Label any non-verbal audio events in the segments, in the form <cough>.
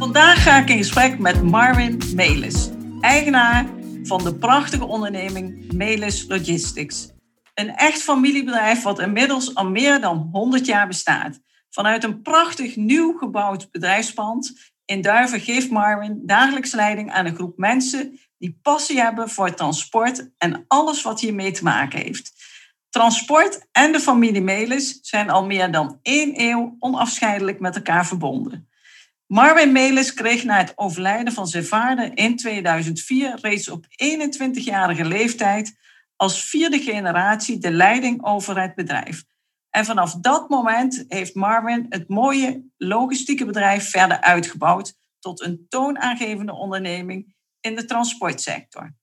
Vandaag ga ik in gesprek met Marvin Melis, eigenaar van de prachtige onderneming Melis Logistics. Een echt familiebedrijf wat inmiddels al meer dan 100 jaar bestaat. Vanuit een prachtig nieuw gebouwd bedrijfspand in Duiven geeft Marvin dagelijks leiding aan een groep mensen die passie hebben voor transport en alles wat hiermee te maken heeft. Transport en de familie Melis zijn al meer dan één eeuw onafscheidelijk met elkaar verbonden. Marvin Melis kreeg na het overlijden van zijn vader in 2004 reeds op 21-jarige leeftijd als vierde generatie de leiding over het bedrijf. En vanaf dat moment heeft Marvin het mooie logistieke bedrijf verder uitgebouwd tot een toonaangevende onderneming in de transportsector.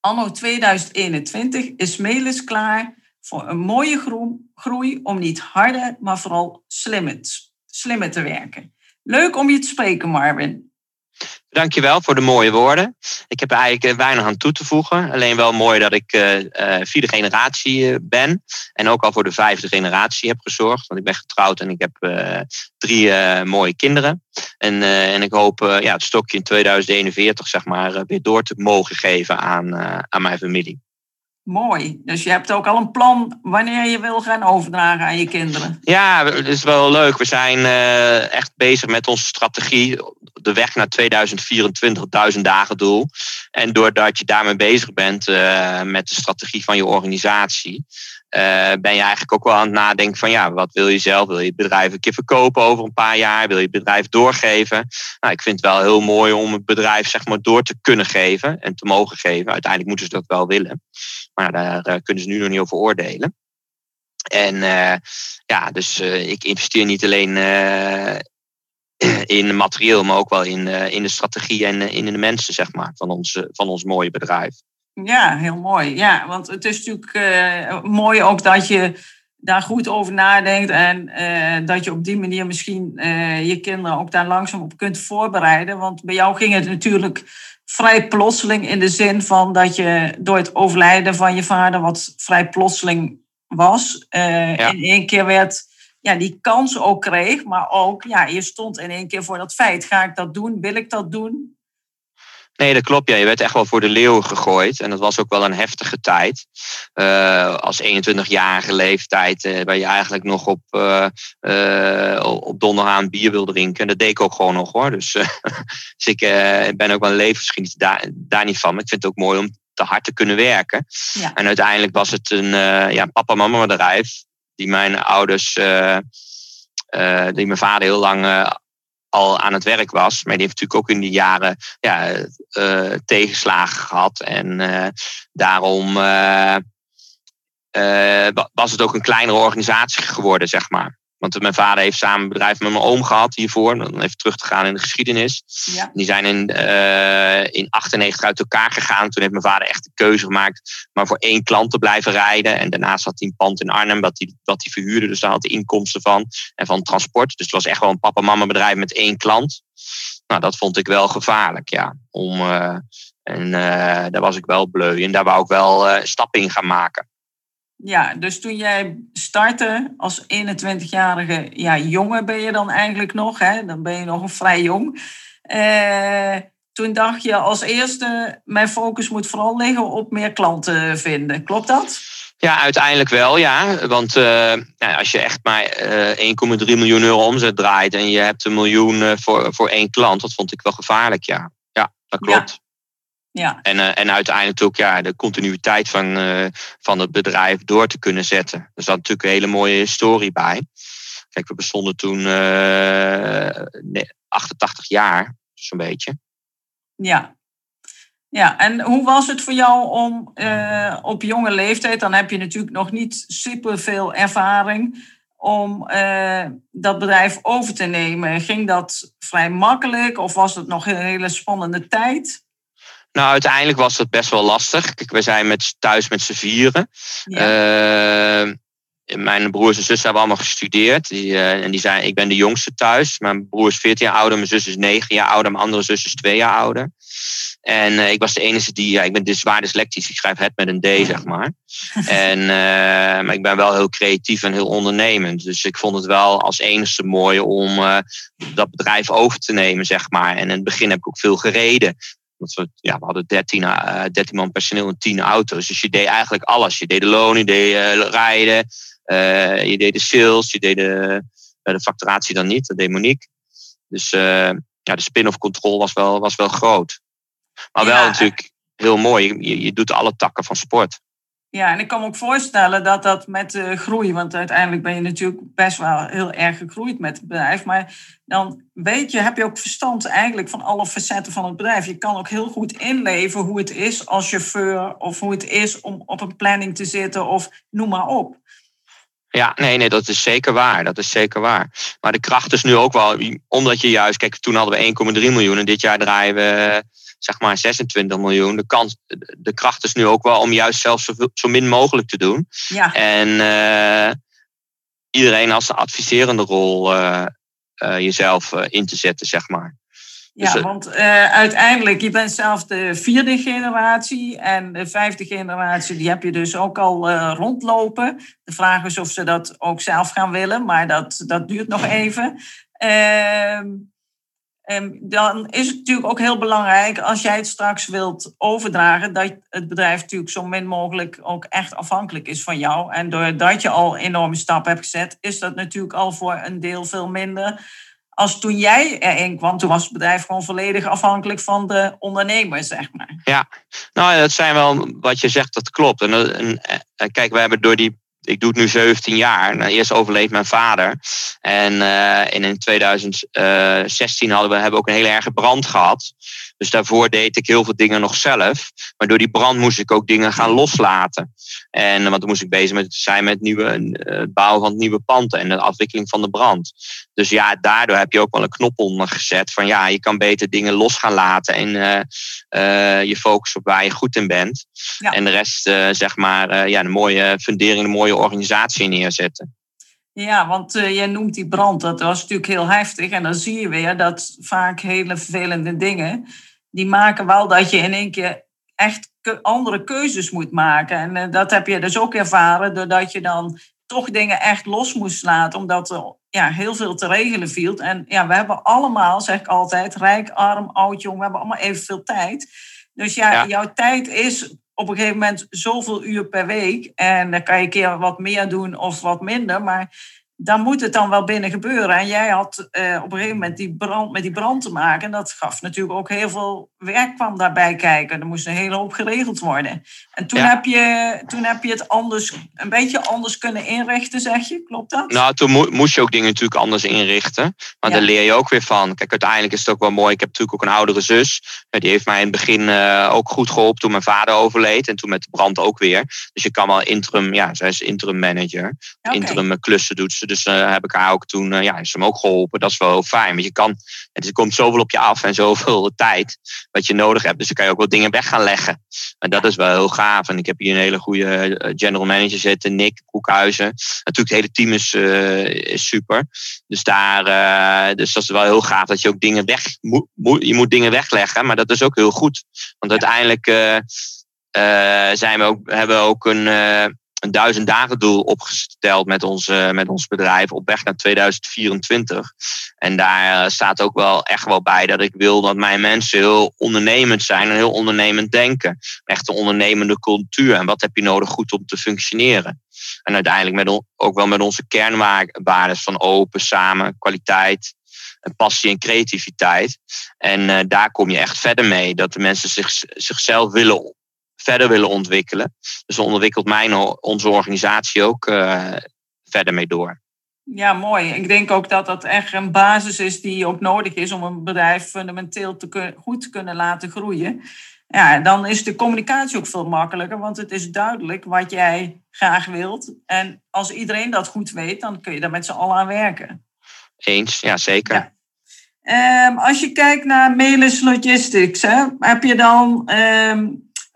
Anno 2021 is Melis klaar voor een mooie groei om niet harder, maar vooral slimmer, slimmer te werken. Leuk om je te spreken, Marvin. Dankjewel voor de mooie woorden. Ik heb eigenlijk eh, weinig aan toe te voegen. Alleen wel mooi dat ik uh, vierde generatie ben. En ook al voor de vijfde generatie heb gezorgd. Want ik ben getrouwd en ik heb drie mooie kinderen. En, en ik hoop ja, het stokje in 2041 zeg maar, weer door te mogen geven aan, aan mijn familie. Mooi. Dus je hebt ook al een plan wanneer je wil gaan overdragen aan je kinderen. Ja, het is wel leuk. We zijn uh, echt bezig met onze strategie. De weg naar 2024, 1000 dagen doel. En doordat je daarmee bezig bent uh, met de strategie van je organisatie, ben je eigenlijk ook wel aan het nadenken van ja, wat wil je zelf? Wil je het bedrijf een keer verkopen over een paar jaar? Wil je het bedrijf doorgeven? Nou, ik vind het wel heel mooi om het bedrijf zeg maar door te kunnen geven en te mogen geven. Uiteindelijk moeten ze dat wel willen. Maar daar uh, kunnen ze nu nog niet over oordelen. En uh, ja, dus ik investeer niet alleen in materieel, maar ook wel in, in de strategie en in de mensen, zeg maar, van ons, van ons mooie bedrijf. Ja, heel mooi. Ja, want het is natuurlijk uh, mooi ook dat je daar goed over nadenkt en uh, dat je op die manier misschien uh, je kinderen ook daar langzaam op kunt voorbereiden. Want bij jou ging het natuurlijk vrij plotseling in de zin van dat je door het overlijden van je vader, wat vrij plotseling was, ja. in één keer werd, ja, die kans ook kreeg, maar ook, ja, je stond in één keer voor dat feit. Ga ik dat doen? Wil ik dat doen? Nee, dat klopt. Ja. Je werd echt wel voor de leeuw gegooid. En dat was ook wel een heftige tijd. Uh, als 21-jarige leeftijd, uh, waar je eigenlijk nog op, uh, op donderhaan bier wil drinken. En dat deed ik ook gewoon nog hoor. Dus, <laughs> dus ik ben ook wel een levensgeschiedenis daar, daar niet van. Maar ik vind het ook mooi om te hard te kunnen werken. Ja. En uiteindelijk was het een ja, papa-mama bedrijf. Die mijn ouders, die mijn vader heel lang al aan het werk was. Maar die heeft natuurlijk ook in die jaren ja, uh, tegenslagen gehad. En uh, daarom uh, was het ook een kleinere organisatie geworden, zeg maar. Want mijn vader heeft samen een bedrijf met mijn oom gehad hiervoor. Dan even terug te gaan in de geschiedenis. Ja. Die zijn in, uh, in 98 uit elkaar gegaan. Toen heeft mijn vader echt de keuze gemaakt maar voor één klant te blijven rijden. En daarnaast had hij een pand in Arnhem dat hij, dat hij verhuurde. Dus daar had hij inkomsten van. En van transport. Dus het was echt wel een papa-mama bedrijf met één klant. Nou, dat vond ik wel gevaarlijk, ja. Om, uh, en uh, daar was ik wel bleu in. Daar wou ik wel stappen in gaan maken. Ja, dus toen jij startte als 21-jarige ja, jongen ben je dan eigenlijk nog, hè? dan ben je nog een <laughs> vrij jong. Eh, toen dacht je als eerste, mijn focus moet vooral liggen op meer klanten vinden. Klopt dat? Ja, uiteindelijk wel, ja. Want uh, als je echt maar uh, eh, 1,3 miljoen euro omzet draait en je hebt een miljoen uh, voor, voor één klant, dat vond ik wel gevaarlijk, ja. Ja, dat klopt. Ja. Ja. En, uh, en uiteindelijk ook ja, de continuïteit van, uh, van het bedrijf door te kunnen zetten. Er zat natuurlijk een hele mooie historie bij. Kijk, we bestonden toen uh, nee, 88 jaar, zo'n beetje. Ja. Ja, en hoe was het voor jou om op jonge leeftijd, dan heb je natuurlijk nog niet superveel ervaring, om dat bedrijf over te nemen? Ging dat vrij makkelijk of was het nog een hele spannende tijd? Nou, uiteindelijk was het best wel lastig. Kijk, we zijn met, thuis met z'n vieren. Ja mijn broers en zussen hebben allemaal gestudeerd. Die, uh, en die zijn, ik ben de jongste thuis. Mijn broer is 14 jaar ouder, mijn zus is 9 jaar ouder, mijn andere zus is 2 jaar ouder. En uh, ik was de enige die, ja, ik ben dus zwaar dyslectisch, ik schrijf het met een D, zeg maar. <laughs> en, uh, maar ik ben wel heel creatief en heel ondernemend. Dus ik vond het wel als enige mooi om dat bedrijf over te nemen, zeg maar. En in het begin heb ik ook veel gereden. Want we, ja, we hadden 13, 13 man personeel en 10 auto's. Dus je deed eigenlijk alles. Je deed de loon, je deed rijden, uh, je deed de sales, je deed de, eh, de facturatie dan niet, dat deed Monique. Dus ja, de spin-off control was wel, was wel groot. Maar wel natuurlijk heel mooi. Je, je doet alle takken van sport. Ja, en ik kan me ook voorstellen dat dat met de groei, want uiteindelijk ben je natuurlijk best wel heel erg gegroeid met het bedrijf, maar dan weet je, heb je ook verstand eigenlijk van alle facetten van het bedrijf. Je kan ook heel goed inleven hoe het is als chauffeur of hoe het is om op een planning te zitten of noem maar op. Ja, nee, nee, dat is zeker waar. Dat is zeker waar. Maar de kracht is nu ook wel, omdat je juist, kijk, toen hadden we 1,3 miljoen en dit jaar draaien we zeg maar 26 miljoen. De, kans, de kracht is nu ook wel om juist zelfs zo, zo min mogelijk te doen. Ja. En uh, iedereen als een adviserende rol uh, uh, jezelf in te zetten, zeg maar. Ja, dus, want uiteindelijk, je bent zelf de vierde generatie en de vijfde generatie, die heb je dus ook al rondlopen. De vraag is of ze dat ook zelf gaan willen, maar dat, dat duurt nog even. Uh, dan is het natuurlijk ook heel belangrijk als jij het straks wilt overdragen, dat het bedrijf natuurlijk zo min mogelijk ook echt afhankelijk is van jou. En doordat je al enorme stappen hebt gezet, is dat natuurlijk al voor een deel veel minder als toen jij erin kwam, toen was het bedrijf gewoon volledig afhankelijk van de ondernemer, zeg maar. Ja, nou dat zijn wel wat je zegt, dat klopt. En, en, en kijk, we hebben door die ik doe het nu 17 jaar. Nou, eerst overleed mijn vader. En, uh, in 2016 hadden we, hebben we ook een hele erge brand gehad. Dus daarvoor deed ik heel veel dingen nog zelf. Maar door die brand moest ik ook dingen gaan loslaten. En, want toen moest ik bezig met, zijn met nieuwe, uh, het bouwen van het nieuwe pand en de afwikkeling van de brand. Dus ja, daardoor heb je ook wel een knop onder gezet van ja, je kan beter dingen los gaan laten en uh, je focus op waar je goed in bent. Ja. En de rest, zeg maar, ja, een mooie fundering, een mooie organisatie neerzetten. Ja, want uh, jij noemt die brand, dat was natuurlijk heel heftig. En dan zie je weer dat vaak hele vervelende dingen, die maken wel dat je in één keer echt andere keuzes moet maken. En uh, dat heb je dus ook ervaren, doordat je dan toch dingen echt los moest laten, omdat er ja, heel veel te regelen viel. En ja, we hebben allemaal, zeg ik altijd, rijk, arm, oud, jong, we hebben allemaal evenveel tijd. Dus ja, ja. jouw tijd is op een gegeven moment zoveel uur per week. En dan kan je een keer wat meer doen of wat minder. Maar dan moet het dan wel binnen gebeuren. En jij had uh, op een gegeven moment die brand, met die brand te maken. En dat gaf natuurlijk ook heel veel werk kwam daarbij kijken. Er moest een hele hoop geregeld worden. En toen, heb, je, toen heb je het anders, een beetje anders kunnen inrichten, zeg je? Klopt dat? Nou, toen moest je ook dingen natuurlijk anders inrichten. Maar ja. daar leer je ook weer van. Kijk, uiteindelijk is het ook wel mooi. Ik heb natuurlijk ook een oudere zus. Die heeft mij in het begin uh, ook goed geholpen toen mijn vader overleed. En toen met de brand ook weer. Dus je kan wel interim, ja, zij is interim manager. Okay. Interim klussen doet ze. Dus uh, heb ik haar ook toen, uh, ja, is hem ook geholpen. Dat is wel heel fijn. Want je kan, het komt zoveel op je af en zoveel <laughs> tijd wat je nodig hebt. Dus dan kan je ook wel dingen weg gaan leggen. En dat is wel heel gaaf. En ik heb hier een hele goede eh, general manager zitten, Nick Koekhuizen. Natuurlijk, het hele team is, is super. Dus, daar, dus dat is wel heel gaaf dat je ook dingen weg moet. Je moet dingen wegleggen, maar dat is ook heel goed. Want uiteindelijk zijn we ook, hebben we ook een een duizend dagen doel opgesteld met ons, uh, met ons bedrijf op weg naar 2024. En daar uh, staat ook wel echt wel bij dat ik wil dat mijn mensen heel ondernemend zijn en heel ondernemend denken. Echt een ondernemende cultuur. En wat heb je nodig goed om te functioneren? En uiteindelijk met ook wel met onze kernwaarden van open, samen, kwaliteit, en passie en creativiteit. En uh, daar kom je echt verder mee. Dat de mensen zich, zichzelf willen verder willen ontwikkelen. Dus dan ontwikkelt mijn, onze organisatie ook uh, verder mee door. Ja, mooi. Ik denk ook dat dat echt een basis is die ook nodig is om een bedrijf fundamenteel te kun, goed te kunnen laten groeien. ja, dan is de communicatie ook veel makkelijker, want het is duidelijk wat jij graag wilt. En als iedereen dat goed weet, dan kun je daar met z'n allen aan werken. Eens, ja zeker. Ehm, als je kijkt naar Melis Logistics, hè, heb je dan ehm,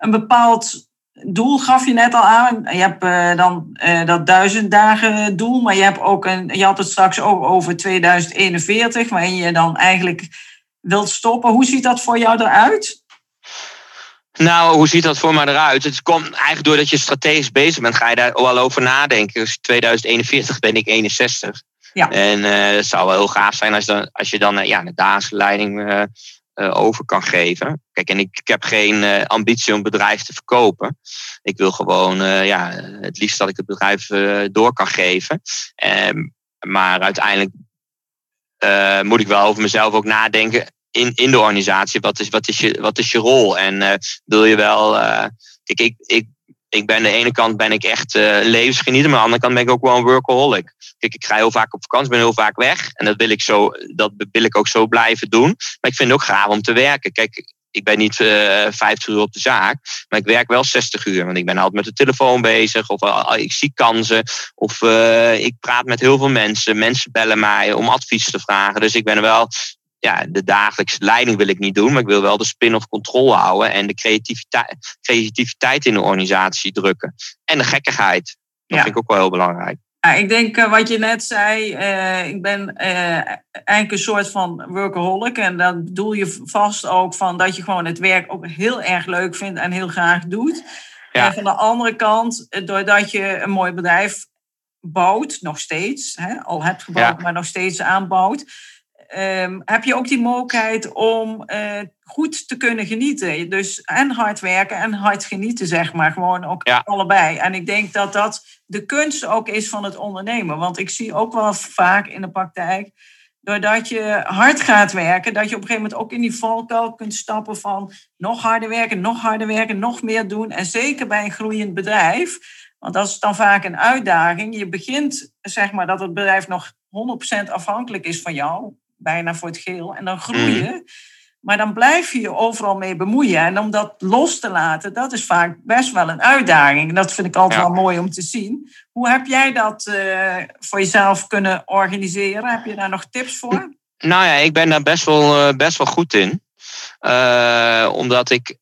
een bepaald doel, gaf je net al aan. Je hebt uh, dan uh, dat duizend dagen doel, maar je, hebt ook een, je had het straks ook over 2041, waarin je dan eigenlijk wilt stoppen. Hoe ziet dat voor jou eruit? Nou, hoe ziet dat voor mij eruit? Het komt eigenlijk doordat je strategisch bezig bent, ga je daar wel over nadenken. Dus 2041 ben ik 61. Ja. En uh, het zou wel heel gaaf zijn als, dan, als je dan ja, de dagelijkse leiding over kan geven. Kijk, en ik, ik heb geen ambitie om bedrijf te verkopen. Ik wil gewoon ja, het liefst dat ik het bedrijf door kan geven. Um, maar uiteindelijk moet ik wel over mezelf ook nadenken in, in de organisatie. Wat is, wat, is je, wat is je rol? En wil je wel. kijk, ik, ik ik ben aan de ene kant ben ik echt uh, levensgenieter, maar aan de andere kant ben ik ook wel een workaholic. Kijk, ik ga heel vaak op vakantie, ben heel vaak weg. En dat wil ik, zo, dat wil ik ook zo blijven doen. Maar ik vind het ook gaaf om te werken. Kijk, ik ben niet uh, eh, 50 uur op de zaak, maar ik werk wel 60 uur. Want ik ben altijd met de telefoon bezig, of uh, ik zie kansen, of ik praat met heel veel mensen. Mensen bellen mij om advies te vragen. Dus ik ben wel ja, de dagelijkse leiding wil ik niet doen, maar ik wil wel de spin-off controle houden en de creativiteit, creativiteit in de organisatie drukken. En de gekkigheid. Dat vind ik ook wel heel belangrijk. Ja, ik denk uh, wat je net zei, uh, ik ben uh, eigenlijk een soort van workaholic. En dan bedoel je vast ook van dat je gewoon het werk ook heel erg leuk vindt en heel graag doet. Ja. En van de andere kant, doordat je een mooi bedrijf bouwt, nog steeds, hè, al hebt gebouwd, ja. maar nog steeds aanbouwt um, heb je ook die mogelijkheid om uh, goed te kunnen genieten. Dus en hard werken en hard genieten, zeg maar. Gewoon ook allebei. En ik denk dat dat de kunst ook is van het ondernemen. Want ik zie ook wel vaak in de praktijk, doordat je hard gaat werken, dat je op een gegeven moment ook in die valkuil kunt stappen van nog harder werken, nog harder werken, nog meer doen. En zeker bij een groeiend bedrijf. Want dat is dan vaak een uitdaging. Je begint, zeg maar, dat het bedrijf nog 100% afhankelijk is van jou bijna voor het geel. En dan groeien. Mhm. Maar dan blijf je je overal mee bemoeien. En om dat los te laten, dat is vaak best wel een uitdaging. En dat vind ik altijd wel mooi om te zien. Hoe heb jij dat uh, voor jezelf kunnen organiseren? Heb je daar nog tips voor? Nou ja, ik ben daar best wel, uh, best wel goed in. Uh, omdat ik,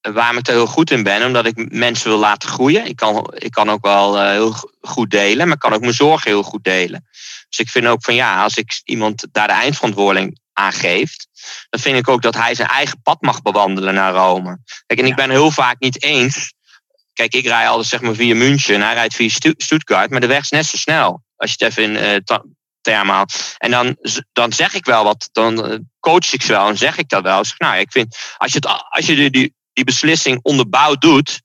waarom ik er heel goed in ben, omdat ik mensen wil laten groeien. Ik kan, ik kan ook wel heel goed delen, maar ik kan ook mijn zorgen heel goed delen. Dus ik vind ook van ja, als ik iemand daar de eindverantwoording aan geeft, dan vind ik ook dat hij zijn eigen pad mag bewandelen naar Rome. Kijk, en ik ben heel vaak niet eens. Kijk, ik rij altijd zeg maar via München en hij rijdt via Stuttgart, maar de weg is net zo snel. Als je het even in uh, termen. En dan, dan zeg ik wel wat, dan eh, coach ik ze wel en zeg ik dat wel. Zeg, nou, ik vind, als je, het, als je die, die, die beslissing onderbouwd doet,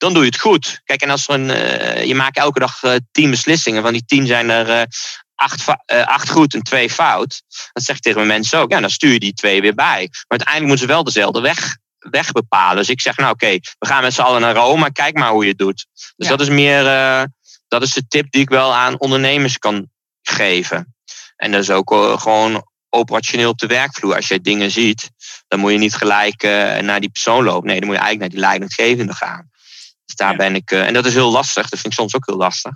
dan doe je het goed. Kijk, en als er een, uh, je maakt elke dag uh, tien beslissingen, van die tien zijn er uh, acht, acht goed en twee fout. Dan zeg ik tegen mijn mensen ook, ja, dan stuur je die twee weer bij. Maar uiteindelijk moeten ze wel dezelfde weg, weg bepalen. Dus ik zeg, nou oké, okay, we gaan met z'n allen naar Rome, kijk maar hoe je het doet. Dus ja. dat is meer, dat is de tip die ik wel aan ondernemers kan geven. En dat is ook gewoon operationeel op de werkvloer. Als je dingen ziet, dan moet je niet gelijk naar die persoon lopen. Nee, dan moet je eigenlijk naar die leidinggevende gaan. Dus daar ja. ben ik, en dat is heel lastig, dat vind ik soms ook heel lastig.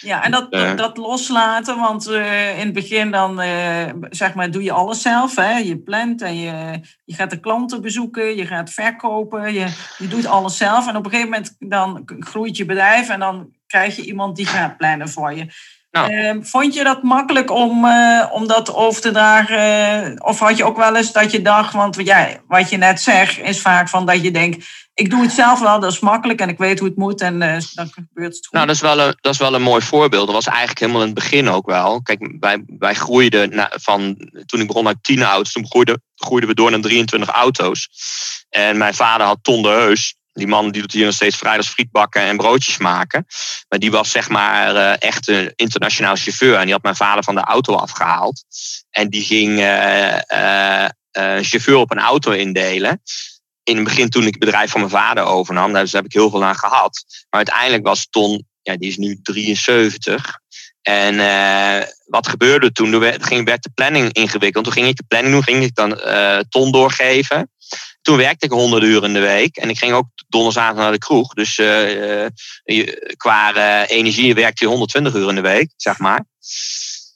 Ja, en dat, uh, dat loslaten, want uh, in het begin dan uh, zeg maar, doe je alles zelf. Hè? Je plant en je, je gaat de klanten bezoeken, je gaat verkopen, je, je doet alles zelf. En op een gegeven moment dan groeit je bedrijf en dan krijg je iemand die gaat plannen voor je. Nou. vond je dat makkelijk om, om dat over te dragen? of had je ook wel eens dat je dacht, want ja, wat je net zegt, is vaak van dat je denkt ik doe het zelf wel, dat is makkelijk en ik weet hoe het moet en uh, dan gebeurt het goed. Nou, dat is, wel een, dat is wel een mooi voorbeeld. Dat was eigenlijk helemaal in het begin ook wel. Kijk, wij, wij groeiden na, van, toen ik begon uit 10 auto's, toen groeiden, groeiden we door naar 23 auto's. En mijn vader had Ton de Heus. Die man die doet hier nog steeds vrijdags frietbakken en broodjes maken. Maar die was zeg maar uh, echt een internationaal chauffeur. En die had mijn vader van de auto afgehaald. En die ging uh, chauffeur op een auto indelen in het begin toen ik het bedrijf van mijn vader overnam, daar heb ik heel veel aan gehad. Maar uiteindelijk was Ton, ja, die is nu 73. En wat gebeurde toen? Toen werd, ging, werd de planning ingewikkeld. Toen ging ik de planning doen, ging ik dan ton doorgeven. Toen werkte ik honderden uren in de week. En ik ging ook donderdagavond naar de kroeg. Dus uh, qua energie werkte je 120 uur in de week, zeg maar.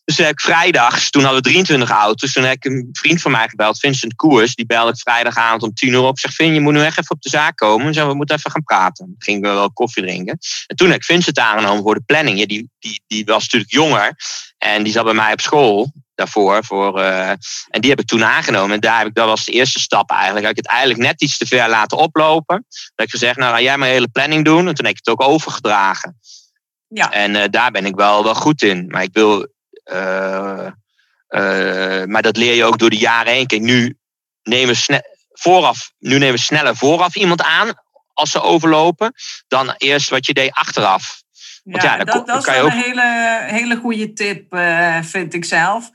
Dus toen heb ik vrijdags, toen hadden we 23 auto's. Toen heb ik een vriend van mij gebeld, Vincent Koers. Die belde ik vrijdagavond om 10 uur op. Zeg, Vin, je moet nu echt even op de zaak komen. Zeg, we moeten even gaan praten. Dan gingen we wel koffie drinken. En toen heb ik Vincent aangenomen voor de planning. Ja, die, die, die was natuurlijk jonger. En die zat bij mij op school daarvoor. Voor, uh, en die heb ik toen aangenomen. En daar heb ik, dat was de eerste stap eigenlijk. Heb ik het eigenlijk net iets te ver laten oplopen. Dan heb ik gezegd, nou ga jij mijn hele planning doen. En toen heb ik het ook overgedragen. Ja. En uh, daar ben ik wel, wel goed in. Maar ik wil uh, uh, maar dat leer je ook door de jaren heen. Kijk, nu nemen we, vooraf, nu nemen we sneller vooraf iemand aan als ze overlopen, dan eerst wat je deed achteraf. Want ja, ja dat, dat is ook... een hele, hele goede tip, uh, vind ik zelf.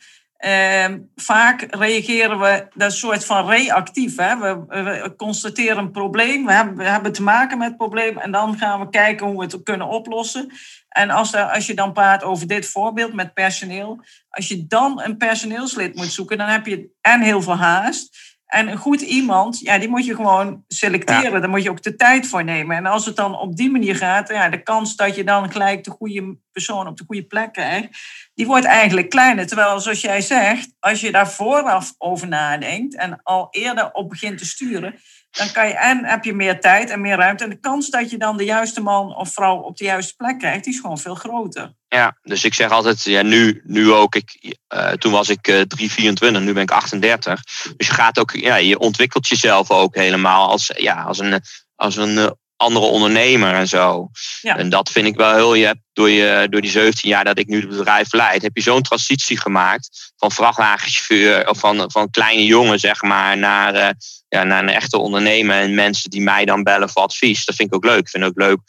Uh, vaak reageren we, dat soort van reactief. Hè? We, we, constateren een probleem, we hebben, we hebben te maken met het probleem en dan gaan we kijken hoe we het kunnen oplossen. En als, er, als je dan praat over dit voorbeeld met personeel, als je dan een personeelslid moet zoeken, dan heb je en heel veel haast. En een goed iemand, ja, die moet je gewoon selecteren. Ja. Daar moet je ook de tijd voor nemen. En als het dan op die manier gaat, ja, de kans dat je dan gelijk de goede persoon op de goede plek krijgt, die wordt eigenlijk kleiner. Terwijl, zoals jij zegt, als je daar vooraf over nadenkt en al eerder op begint te sturen, dan kan je, en heb je meer tijd en meer ruimte. En de kans dat je dan de juiste man of vrouw op de juiste plek krijgt, die is gewoon veel groter. Ja, dus ik zeg altijd, ja, nu, nu ook. Ik, uh, toen was ik uh, 3, 24, nu ben ik 38. Dus je gaat ook, ja, je ontwikkelt jezelf ook helemaal als, ja, als een, als een uh, andere ondernemer en zo. Ja. En dat vind ik wel heel. Je hebt door, je, door die 17 jaar dat ik nu het bedrijf leid, heb je zo'n transitie gemaakt van vrachtwagenchauffeur of van, van kleine jongen, zeg maar, naar, uh, ja, naar een echte ondernemer en mensen die mij dan bellen voor advies. Dat vind ik ook leuk. Ik vind ook leuk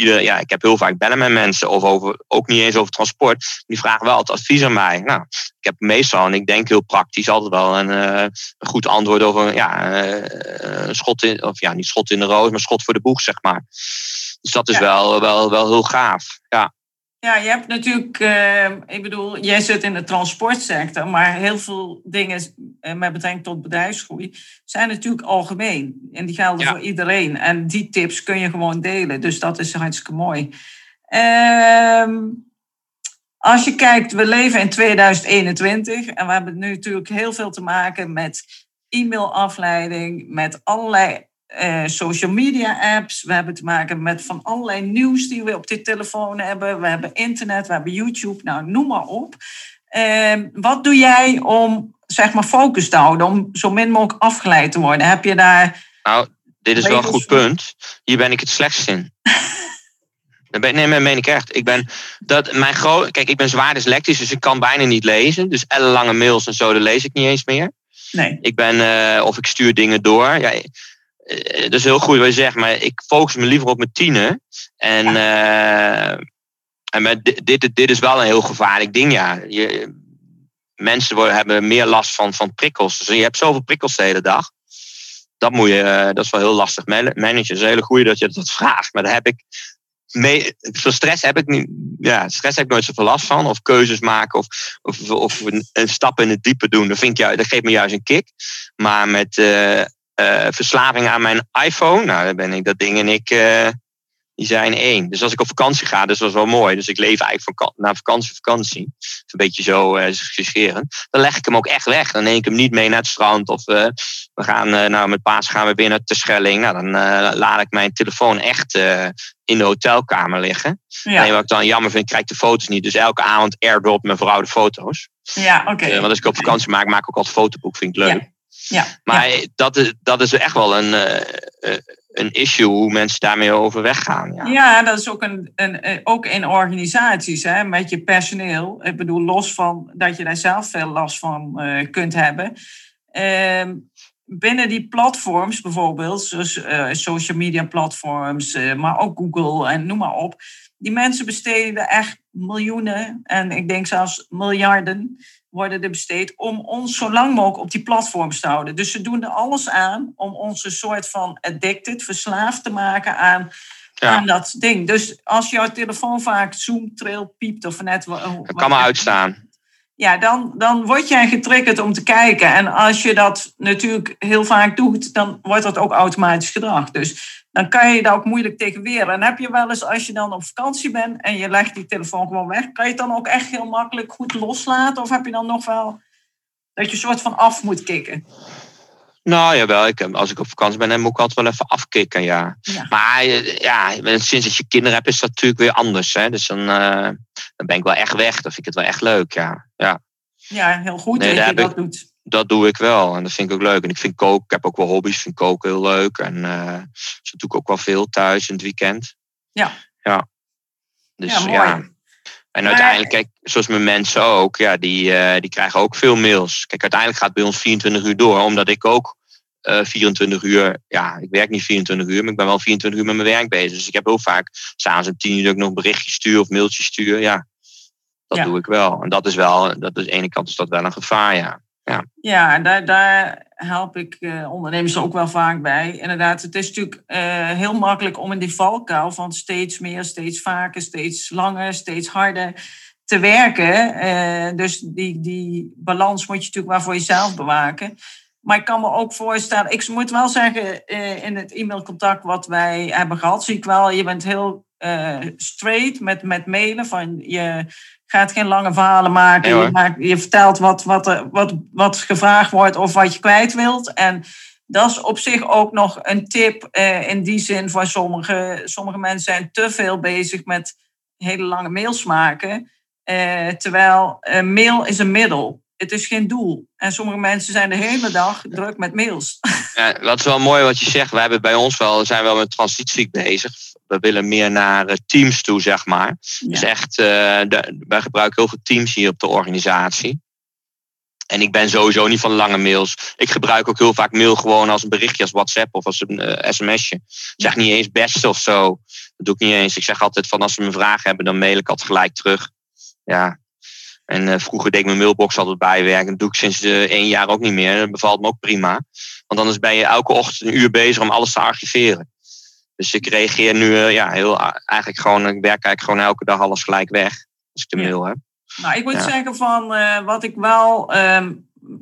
ieder, ja, ik heb heel vaak bellen met mensen, of over, ook niet eens over transport. Die vragen wel het advies aan mij. Nou, ik heb meestal, en ik denk heel praktisch, altijd wel een, uh, een goed antwoord over ja, uh, schot in, of ja, niet schot in de roos, maar schot voor de boeg, zeg maar. Dus dat is ja. wel, wel, wel heel gaaf. Ja. Je hebt natuurlijk, uh, ik bedoel, jij zit in de transportsector, maar heel veel dingen uh, met betrekking tot bedrijfsgroei zijn natuurlijk algemeen. En die gelden ja. voor iedereen. En die tips kun je gewoon delen. Dus dat is hartstikke mooi. Uh, als je kijkt, we leven in 2021 en we hebben nu natuurlijk heel veel te maken met e-mailafleiding, met allerlei uh, social media apps. We hebben te maken met van allerlei nieuws die we op dit telefoon hebben. We hebben internet, we hebben YouTube, nou noem maar op. Uh, wat doe jij om zeg maar focus te houden, om zo min mogelijk afgeleid te worden? Heb je daar. Nou, dit is wel een goed punt. Hier ben ik het slechtst in. <laughs> Nee, dat meen ik echt. Ik ben, dat, mijn Kijk, ik ben zwaar dyslectisch, dus ik kan bijna niet lezen. Dus ellenlange mails en zo, dat lees ik niet eens meer. Nee. Ik ben, uh, of ik stuur dingen door. Ja, dat is heel goed wat je zegt, maar ik focus me liever op mijn tienen. En, uh, en met dit, dit, dit, is wel een heel gevaarlijk ding, ja. Je, mensen worden, hebben meer last van, van prikkels. Dus je hebt zoveel prikkels de hele dag. Dat, moet je, dat is wel heel lastig managen. Het is een hele goede dat je dat <laughs> vraagt. Maar daar heb ik mee, voor stress heb ik niet, ja, stress heb ik nooit zoveel last van. Of keuzes maken of, of, of een, een, stap in het diepe doen. Dat, vind ik, dat geeft me juist een kick. Maar met uh, verslaving aan mijn iPhone, nou, dan ben ik dat ding en ik, uh, die zijn één. Dus als ik op vakantie ga, dus dat is wel mooi. Dus ik leef eigenlijk van naar vakantie, vakantie. een beetje zo uh. Dan leg ik hem ook echt weg. Dan neem ik hem niet mee naar het strand. Of we gaan, nou met paas gaan we weer naar Terschelling. Nou, dan laat ik mijn telefoon echt in de hotelkamer liggen. Ja. En wat ik dan jammer vind, krijg ik de foto's niet. Dus elke avond airdrop mijn vrouw de foto's. Ja, oké. Okay. want als ik op vakantie maak, maak ik ook altijd fotoboek. Vind ik leuk. Ja. Ja, maar ja. Dat, is, dat is echt wel een, uh, een issue hoe mensen daarmee overweg gaan. Ja, ja dat is ook, een, een, ook in organisaties hè, met je personeel. Ik bedoel, los van dat je daar zelf veel last van uh, kunt hebben. Uh, binnen die platforms bijvoorbeeld, zoals social media platforms, maar ook Google en noem maar op. Die mensen besteden echt miljoenen en ik denk zelfs miljarden worden er besteed om ons zo lang mogelijk op die platforms te houden. Dus ze doen er alles aan om ons een soort van addicted, verslaafd te maken aan aan dat ding. Dus als jouw telefoon vaak zoom, trail, piept of net... Dat kan maar uitstaan. Ja, dan, dan word jij getriggerd om te kijken. En als je dat natuurlijk heel vaak doet, dan wordt dat ook automatisch gedrag. Dus dan kan je daar ook moeilijk tegen weer. En heb je wel eens, als je dan op vakantie bent en je legt die telefoon gewoon weg, kan je het dan ook echt heel makkelijk goed loslaten? Of heb je dan nog wel dat je een soort van af moet kicken? Nou, jawel. Ik, als ik op vakantie ben, dan moet ik altijd wel even afkicken, ja. Maar ja, sinds dat je kinderen hebt, is dat natuurlijk weer anders. Hè? Dus dan, uh, dan ben ik wel echt weg. Dan vind ik het wel echt leuk, ja. Ja, ja heel goed nee, dat je dat doet dat doe ik wel. En dat vind ik ook leuk. En ik vind koken, ik heb ook wel hobby's, vind koken heel leuk. En uh, dus doe ik ook wel veel thuis in het weekend. Ja. Ja. Dus ja. ja. En uiteindelijk, kijk, zoals mijn mensen ook, ja, die, uh, die krijgen ook veel mails. Kijk, uiteindelijk gaat het bij ons 24 uur door, omdat ik ook uh, eh, 24 uur, ja, ik werk niet 24 uur, maar ik ben wel 24 uur met mijn werk bezig. Dus ik heb heel vaak s'avonds om 10 uur dat ik nog berichtjes stuur of mailtjes stuur. Ja, dat doe ik wel. En dat is wel, dat is, aan de ene kant is dat wel een gevaar, ja. Ja, ja daar, daar help ik uh, ondernemers ook wel vaak bij. Inderdaad, het is natuurlijk uh, heel makkelijk om in die valkuil van steeds meer, steeds vaker, steeds langer, steeds harder te werken. Uh, dus die, die balans moet je natuurlijk wel voor jezelf bewaken. Maar ik kan me ook voorstellen, ik moet wel zeggen, in het e-mailcontact wat wij hebben gehad, zie ik wel, je bent heel straight met, met mailen. Van je gaat geen lange verhalen maken. je, maakt, je, vertelt wat, wat, wat, wat gevraagd wordt of wat je kwijt wilt. En dat is op zich ook nog een tip eh, in die zin voor sommige, sommige mensen zijn te veel bezig met hele lange mails maken. Eh, terwijl mail is een middel. Het is geen doel. En sommige mensen zijn de hele dag druk met mails. <laughs> Ja, dat is wel mooi wat je zegt. We hebben bij ons wel, zijn wel met transitie bezig we willen meer naar eh, teams toe, zeg maar. Dus echt, uh, wij gebruiken heel veel teams hier op de organisatie. En ik ben sowieso niet van lange mails. Ik gebruik ook heel vaak mail gewoon als een berichtje, als WhatsApp of als een uh, sms'je. Ik zeg niet eens best of zo. Dat doe ik niet eens. Ik zeg altijd van als ze me vragen hebben, dan mail ik altijd gelijk terug. Ja. En vroeger deed ik mijn mailbox altijd bijwerken. Dat doe ik sinds één jaar ook niet meer. Dat bevalt me ook prima. Want anders ben je elke ochtend een uur bezig om alles te archiveren. Dus ik reageer nu uh, ja, heel, eigenlijk gewoon, ik werk eigenlijk gewoon elke dag alles gelijk weg. Als ik de mail heb. Nou, ik moet zeggen van uh, wat ik wel uh,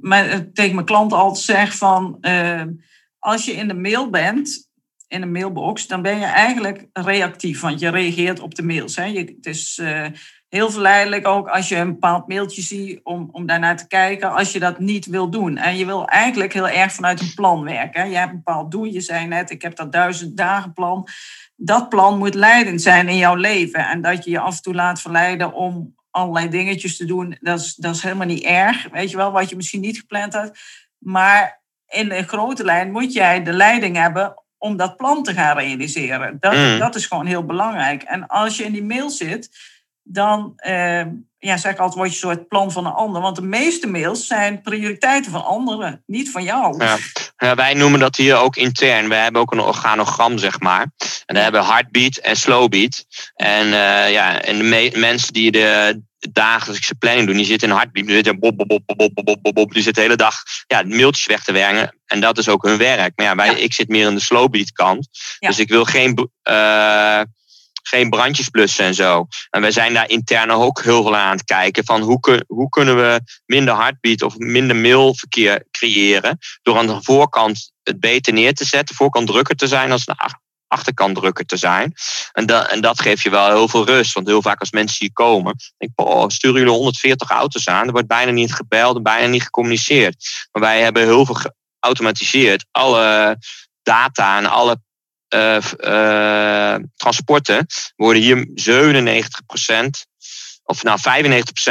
mijn, tegen mijn klanten altijd zeg van ehm, als je in de mail bent, in een mailbox, dan ben je eigenlijk reactief, want je reageert op de mails. Hè. Je, het is eh, heel verleidelijk ook als je een bepaald mailtje ziet om, om daarnaar te kijken, als je dat niet wil doen. En je wil eigenlijk heel erg vanuit een plan werken. Je hebt een bepaald doel, je zei net, ik heb dat duizend dagen plan. Dat plan moet leidend zijn in jouw leven. En dat je je af en toe laat verleiden om allerlei dingetjes te doen, dat is, dat is helemaal niet erg. Weet je wel, wat je misschien niet gepland had. Maar in een grote lijn moet jij de leiding hebben om dat plan te gaan realiseren. Dat, mm. dat is gewoon heel belangrijk. En als je in die mail zit, dan uh, ja, zeg ik altijd, word je een soort plan van een ander. Want de meeste mails zijn prioriteiten van anderen, niet van jou. Ja. ja wij noemen dat hier ook intern. We hebben ook een organogram, zeg maar. En daar hebben we heartbeat en slowbeat. En, uh, ja, en de mensen die de dagelijkse planning doen, die zitten in heartbeat. Die zitten bob, bob. Die zitten de hele dag ja, mailtjes weg te werken. En dat is ook hun werk. Maar ja, wij, ik zit meer in de slowbeat kant. Dus ik wil geen... Uh, geen brandjes blussen en zo. En wij zijn daar intern ook heel veel aan het kijken van hoe, hoe kunnen we minder heartbeat of minder mailverkeer creëren door aan de voorkant het beter neer te zetten, voorkant drukker te zijn als de achterkant drukker te zijn. En, dat en dat geeft je wel heel veel rust. Want heel vaak als mensen hier komen, denk sturen jullie 140 auto's aan. Er wordt bijna niet gebeld en bijna niet gecommuniceerd. Maar wij hebben heel veel geautomatiseerd. Alle data en alle transporten worden hier 97% of nou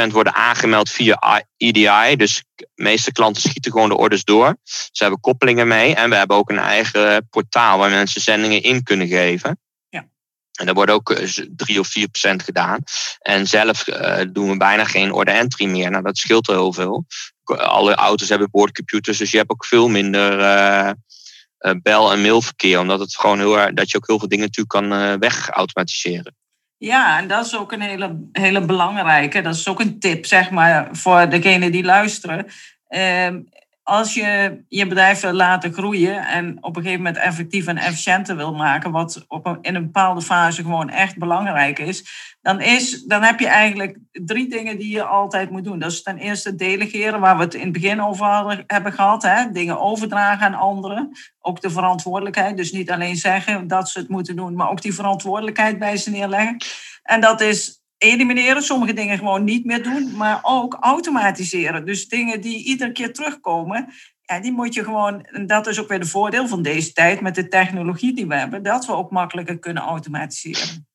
95% worden aangemeld via EDI. Dus de meeste klanten schieten gewoon de orders door. Ze hebben koppelingen mee en we hebben ook een eigen portaal waar mensen zendingen in kunnen geven. Ja. En daar wordt ook 3 eh, of 4 procent gedaan. En zelf uh, doen we bijna geen order entry meer. Nou, dat scheelt heel veel. Alle auto's hebben boordcomputers, dus je hebt ook veel minder uh, uh, bel- en mailverkeer. Omdat het gewoon heel erg, dat je ook heel veel dingen natuurlijk kan uh, wegautomatiseren. Ja, en dat is ook een hele, hele belangrijke. Dat is ook een tip, zeg maar, voor degene die luisteren. Uh, als je je bedrijf wil laten groeien en op een gegeven moment effectief en efficiënter wil maken, wat op een, in een bepaalde fase gewoon echt belangrijk is, dan, is, dan heb je eigenlijk drie dingen die je altijd moet doen. Dat is ten eerste delegeren, waar we het in het begin over hadden, hebben gehad. Hè? Dingen overdragen aan anderen. Ook de verantwoordelijkheid. Dus niet alleen zeggen dat ze het moeten doen, maar ook die verantwoordelijkheid bij ze neerleggen. En dat is elimineren, sommige dingen gewoon niet meer doen, maar ook automatiseren. Dus dingen die iedere keer terugkomen, ja, die moet je gewoon, en dat is ook weer de voordeel van deze tijd met de technologie die we hebben, dat we ook makkelijker kunnen automatiseren.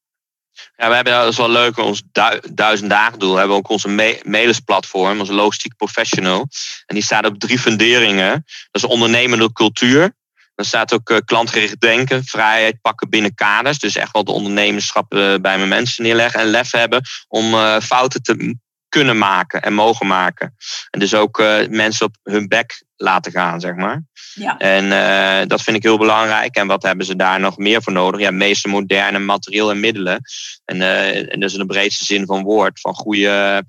Ja, we hebben, dat is wel leuk, ons duizend dagen doel. We hebben ook onze me platform, onze logistiek professional. En die staat op drie funderingen. Dat is ondernemende cultuur. Dan staat ook uh, klantgericht denken, vrijheid pakken binnen kaders. Dus echt wel de ondernemerschap uh, bij mijn mensen neerleggen. En lef hebben om uh, fouten te kunnen maken en mogen maken. En dus ook mensen op hun bek laten gaan, zeg maar. Ja. En dat vind ik heel belangrijk. En wat hebben ze daar nog meer voor nodig? Ja, meeste moderne materieel en middelen. En, en dat is in de breedste zin van woord. Van goede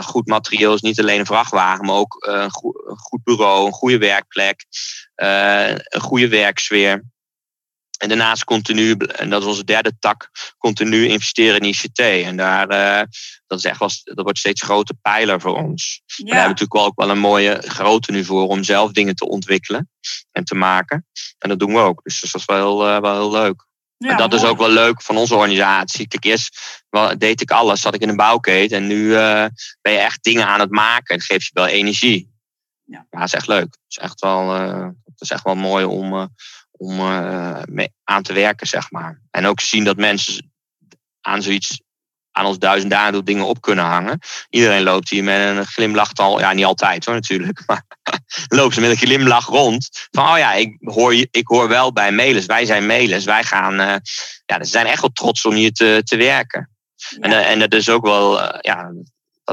goed materieel is niet alleen een vrachtwagen, maar ook een, goed, bureau, een goede werkplek, een goede werksfeer. En daarnaast continu, en dat is onze derde tak, continu investeren in ICT. En daar, dat, is echt wel, dat wordt steeds een grote pijler voor ons. Ja. We hebben natuurlijk wel ook wel een mooie grootte nu voor om zelf dingen te ontwikkelen en te maken. En dat doen we ook. Dus dat is wel heel, wel heel leuk. Ja, en dat is ook wel leuk van onze organisatie. Kijk, eerst deed ik alles, zat ik in een bouwketen. En nu uh, ben je echt dingen aan het maken. Het geeft je wel energie. Ja, dat is echt leuk. Het is echt wel, uh, het is echt wel mooi om, uh, om mee aan te werken, zeg maar. En ook zien dat mensen aan zoiets aan ons duizend dagen dingen op kunnen hangen. Iedereen loopt hier met een glimlach al. Ja, niet altijd hoor natuurlijk. <laughs> Maar <laughs> loopt ze met een glimlach rond. Van oh ja, ik hoor, ik hoor wel bij Melis. Wij zijn Melis. Wij gaan. Uh, ja, ze zijn echt wel trots om hier te, te werken. En, en dat is ook wel. Uh, ja,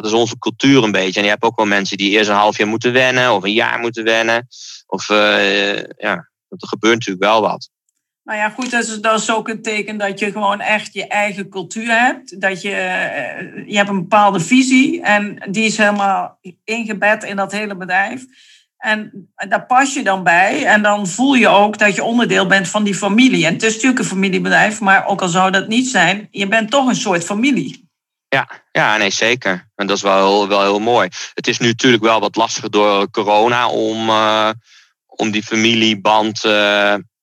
dat is onze cultuur een beetje. En je hebt ook wel mensen die eerst een half jaar moeten wennen. Of een jaar moeten wennen. Of ja, er gebeurt natuurlijk wel wat. Nou ja, goed, dat is, dat is ook een teken dat je gewoon echt je eigen cultuur hebt. Dat je, eh, je hebt een bepaalde visie en die is helemaal ingebed in dat hele bedrijf. En daar pas je dan bij en dan voel je ook dat je onderdeel bent van die familie. En het is natuurlijk een familiebedrijf, maar ook al zou dat niet zijn, je bent toch een soort familie. Ja, ja nee, zeker. En dat is wel, wel heel mooi. Het is nu natuurlijk wel wat lastiger door corona om, uh, om die familieband... Uh,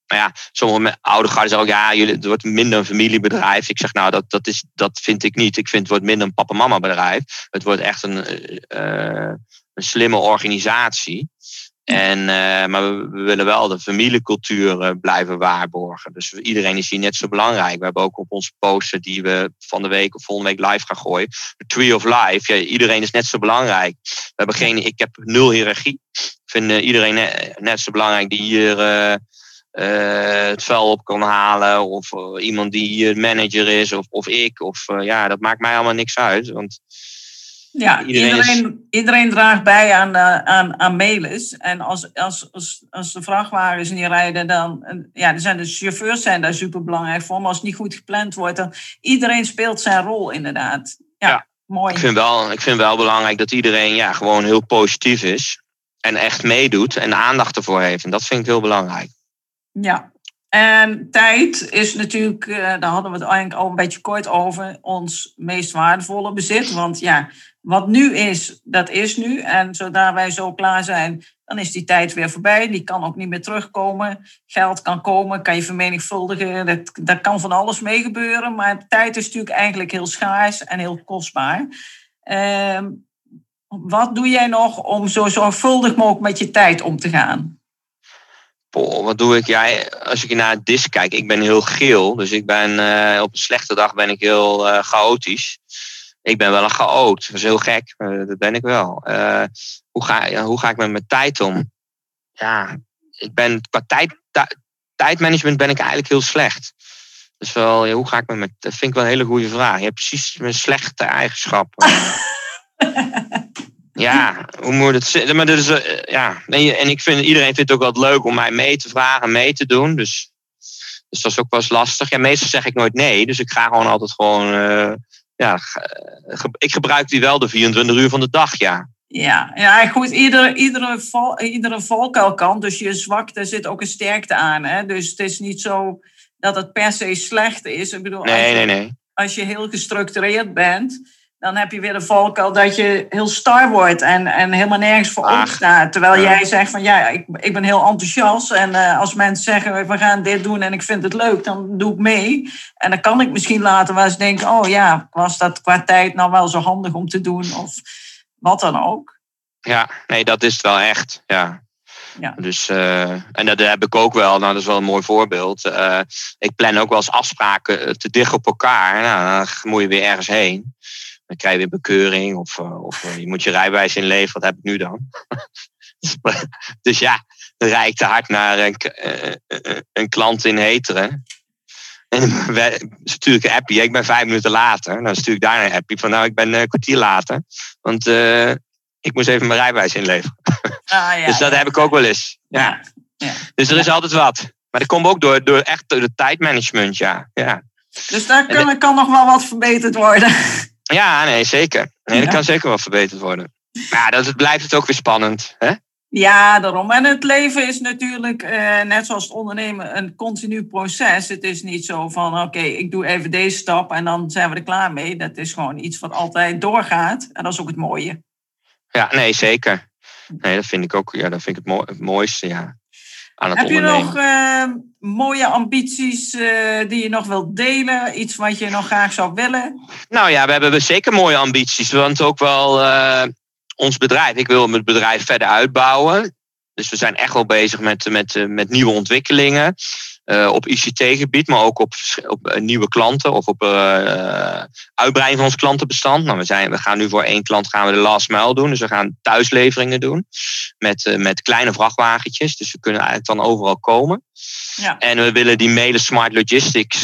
maar ja, sommige oude garden zeggen ook, ja, jullie, het wordt minder een familiebedrijf. Ik zeg, nou, dat, dat, is, dat vind ik niet. Ik vind het wordt minder een papa-mama bedrijf. Het wordt echt een, uh, een slimme organisatie. En, uh, maar we, willen wel de familiecultuur uh, blijven waarborgen. Dus iedereen is hier net zo belangrijk. We hebben ook op onze poster die we van de week of volgende week live gaan gooien. The Tree of Life. Ja, iedereen is net zo belangrijk. We hebben geen, ik heb nul hiërarchie. Ik vind iedereen net, net, zo belangrijk die hier het vuil op kan halen. Of iemand die manager is, of, of ik. Of ja, dat maakt mij allemaal niks uit. Want ja, iedereen, iedereen, iedereen, draagt bij aan, aan, aan Melis. En als, als, als, als de vrachtwagens niet rijden, dan ja, er zijn de chauffeurs zijn daar super belangrijk voor. Maar als het niet goed gepland wordt, dan iedereen speelt zijn rol inderdaad. Ja, ja mooi. Ik vind, wel, ik vind wel belangrijk dat iedereen ja, gewoon heel positief is. En echt meedoet en aandacht ervoor heeft. En dat vind ik heel belangrijk. Ja, en tijd is natuurlijk, uh, daar hadden we het eigenlijk al een beetje kort over, ons meest waardevolle bezit. Want ja, wat nu is, dat is nu. En zodra wij zo klaar zijn, dan is die tijd weer voorbij. Die kan ook niet meer terugkomen. Geld kan komen, kan je vermenigvuldigen. Dat, dat kan van alles mee gebeuren. Maar tijd is natuurlijk eigenlijk heel schaars en heel kostbaar. Uh, wat doe jij nog om zo zorgvuldig mogelijk met je tijd om te gaan? wat doe ik? Ja, als ik naar het dis kijk, ik ben heel geel. Dus ik ben uh, op een slechte dag ben ik heel uh, chaotisch. Ik ben wel een chaot. Dat is heel gek. Dat ben ik wel. hoe, ga, hoe ga ik met mijn tijd om? Ja, ik ben qua tijd, tijdmanagement ben ik eigenlijk heel slecht. Dus wel, ja, hoe ga ik met mijn... Dat vind ik wel een hele goede vraag. Je hebt precies mijn slechte eigenschappen. <laughs> Ja, hoe moet het zitten? Maar dat is, uh, ja. En ik vind, iedereen vindt het ook wel leuk om mij mee te vragen, mee te doen. Dus, dus dat is ook wel eens lastig. Ja, meestal zeg ik nooit nee. Dus ik ga gewoon altijd gewoon. Uh, ja, ik gebruik die wel de 24 uur van de dag, ja. Ja, ja goed. Iedere, iedere, val, iedere valkuil kan. Dus je zwakte zit ook een sterkte aan. Hè? Dus het is niet zo dat het per se slecht is. Ik bedoel, nee, als je, nee, nee. Als je heel gestructureerd bent, dan heb je weer de valkuil dat je heel star wordt en, en helemaal nergens voor Ach, opstaat. Terwijl ja. jij zegt van ja, ik, ik ben heel enthousiast. En eh, als mensen zeggen we gaan dit doen en ik vind het leuk, dan doe ik mee. En dan kan ik misschien later wel eens denken, oh ja, was dat qua tijd nou wel zo handig om te doen? Of wat dan ook. Ja, nee, dat is het wel echt. Ja. Ja. Dus, eh, en dat heb ik ook wel. Nou, dat is wel een mooi voorbeeld. Eh, ik plan ook wel eens afspraken te dicht op elkaar. Nou, dan moet je weer ergens heen. Dan krijg je weer bekeuring. Of, eh, of eh, je moet je rijbewijs inleveren. Wat heb ik nu dan? <laughs> dus ja, dan rijd ik te hard naar een, eh, een klant in Heteren. En <laughs> wij- stuur ik een appie. Ik ben vijf minuten later. Dan stuur ik daar een appie van nou, ik ben een kwartier later. Want ik moest even mijn rijbewijs inleveren. Ah, ja, <laughs> dus dat ja. heb ik ook wel eens. Ja. ja. Dus er is altijd wat. Maar dat komt ook door, door echt door de tijdmanagement, ja. Ja, Dus daar kan, kan nog wel wat verbeterd worden. Ja nee, zeker. Nee, dat kan zeker wel verbeterd worden. Maar ja, dat het blijft het ook weer spannend. Hè? Ja, daarom. En het leven is natuurlijk, eh, net zoals het ondernemen, een continu proces. Het is niet zo van, oké, ik doe even deze stap en dan zijn we er klaar mee. Dat is gewoon iets wat altijd doorgaat. En dat is ook het mooie. Ja, nee, zeker. Nee, dat vind ik ook ja, dat vind ik het, mooi, het mooiste ja, aan het Heb je nog eh, mooie ambities eh, die je nog wilt delen? Iets wat je nog graag zou willen? Nou ja, we hebben zeker mooie ambities. Want ook wel eh, ons bedrijf. Ik wil het bedrijf verder uitbouwen. Dus we zijn echt wel bezig met, met, met nieuwe ontwikkelingen. Eh, op ICT-gebied, maar ook op, op eh, nieuwe klanten of op eh, uitbreiding van ons klantenbestand. Nou, we, zijn, we gaan nu voor één klant gaan we de last mile doen. Dus we gaan thuisleveringen doen met, met kleine vrachtwagentjes. Dus we kunnen eigenlijk dan overal komen. Ja. En we willen die mailen smart logistics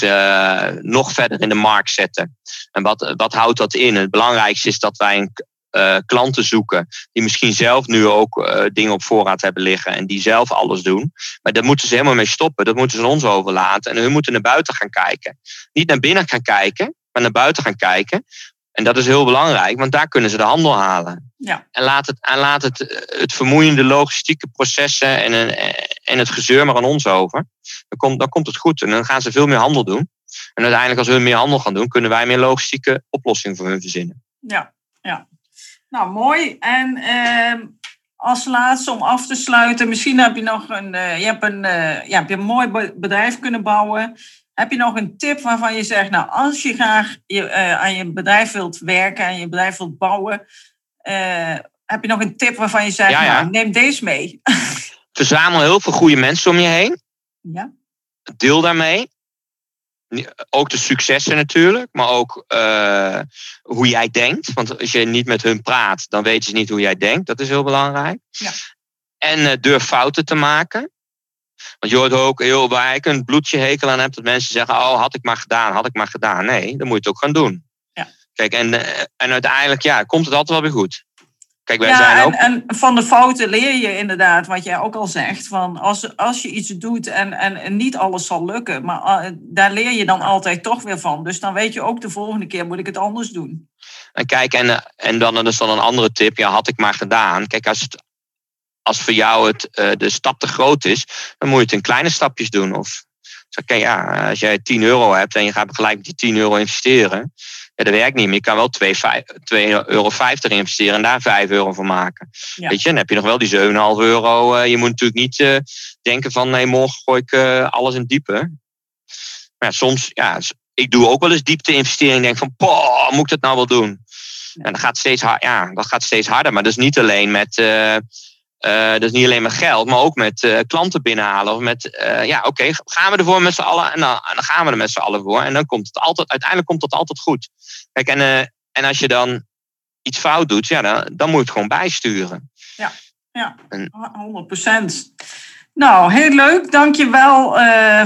nog verder in de markt zetten. En wat, wat houdt dat in? Het belangrijkste is dat wij een, eh, klanten zoeken die misschien zelf nu ook eh, dingen op voorraad hebben liggen en die zelf alles doen. Maar daar moeten ze helemaal mee stoppen. Dat moeten ze ons overlaten. En hun moeten naar buiten gaan kijken. Niet naar binnen gaan kijken, maar naar buiten gaan kijken. En dat is heel belangrijk, want daar kunnen ze de handel halen. Ja. En laat het, en laat het, eh, het vermoeiende logistieke processen en, en het gezeur maar aan ons over. Dan komt, dan komt het goed en dan gaan ze veel meer handel doen. En uiteindelijk, als hun meer handel gaan doen, kunnen wij meer logistieke oplossingen voor hun verzinnen. Ja. Nou, mooi. En ehm, als laatste om af te sluiten, misschien heb je nog een, eh, je hebt een, eh, ja, heb je een mooi be- bedrijf kunnen bouwen. Heb je nog een tip waarvan je zegt, nou, als je graag je, eh, aan je bedrijf wilt werken en je bedrijf wilt bouwen, heb je nog een tip waarvan je zegt, Ja, ja. nou, neem deze mee. <laughs> Verzamel heel veel goede mensen om je heen. ja, Deel daarmee. Ook de successen natuurlijk, maar ook eh, hoe jij denkt. Want als je niet met hun praat, dan weten ze niet hoe jij denkt. Dat is heel belangrijk. Ja. En eh, durf fouten te maken. Want je hoort ook heel waar ik een bloedje hekel aan heb, dat mensen zeggen: Oh, had ik maar gedaan, had ik maar gedaan. Nee, dan moet je het ook gaan doen. Ja. Kijk, en, eh, en uiteindelijk ja, komt het altijd wel weer goed. Kijk, wij ja zijn en, ook. en van de fouten leer je inderdaad, wat jij ook al zegt. Van als, als je iets doet en, en, en niet alles zal lukken, maar eh, daar leer je dan altijd toch weer van. Dus dan weet je ook de volgende keer moet ik het anders doen. En kijk, en, eh, en dan is dan een andere tip. Ja, had ik maar gedaan. Kijk, als, het, als voor jou het, eh, de stap te groot is, dan moet je het in kleine stapjes doen. Of oké, ja, als jij 10 euro hebt en je gaat gelijk met die 10 euro investeren, ja, dat werkt niet meer. Je kan wel 2,50 euro investeren en daar 5 euro van maken. Ja. Weet je, dan heb je nog wel die 7,5 euro. Eh, je moet natuurlijk niet eh, denken van, nee, morgen gooi ik eh, alles in diepe. Maar ja, soms, ja, ik doe ook wel eens diepte investering. Denk van, poh, moet ik dat nou wel doen? En dat gaat steeds, hard, ja, dat gaat steeds harder. Maar dat is niet alleen met, eh, dat is niet alleen met geld, maar ook met eh, klanten binnenhalen. Of met, eh, ja, oké, gaan we ervoor met z'n allen? En dan, gaan we er met z'n allen voor. En dan komt het altijd, uiteindelijk komt het altijd goed. Kijk, en, en als je dan iets fout doet, ja, dan, dan moet je het gewoon bijsturen. Ja, En- 100 procent. Nou, heel leuk. Dank je wel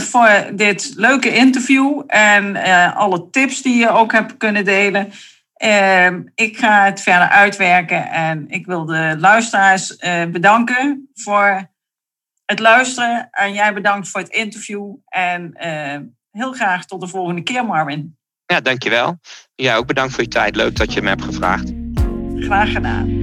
voor dit leuke interview en alle tips die je ook hebt kunnen delen. Ehm, ik ga het verder uitwerken en ik wil de luisteraars eh, bedanken voor het luisteren. En jij bedankt voor het interview. En eh, heel graag tot de volgende keer, Marvin. Ja, dankjewel. Ja, ook bedankt voor je tijd. Leuk dat je me hebt gevraagd. Graag gedaan.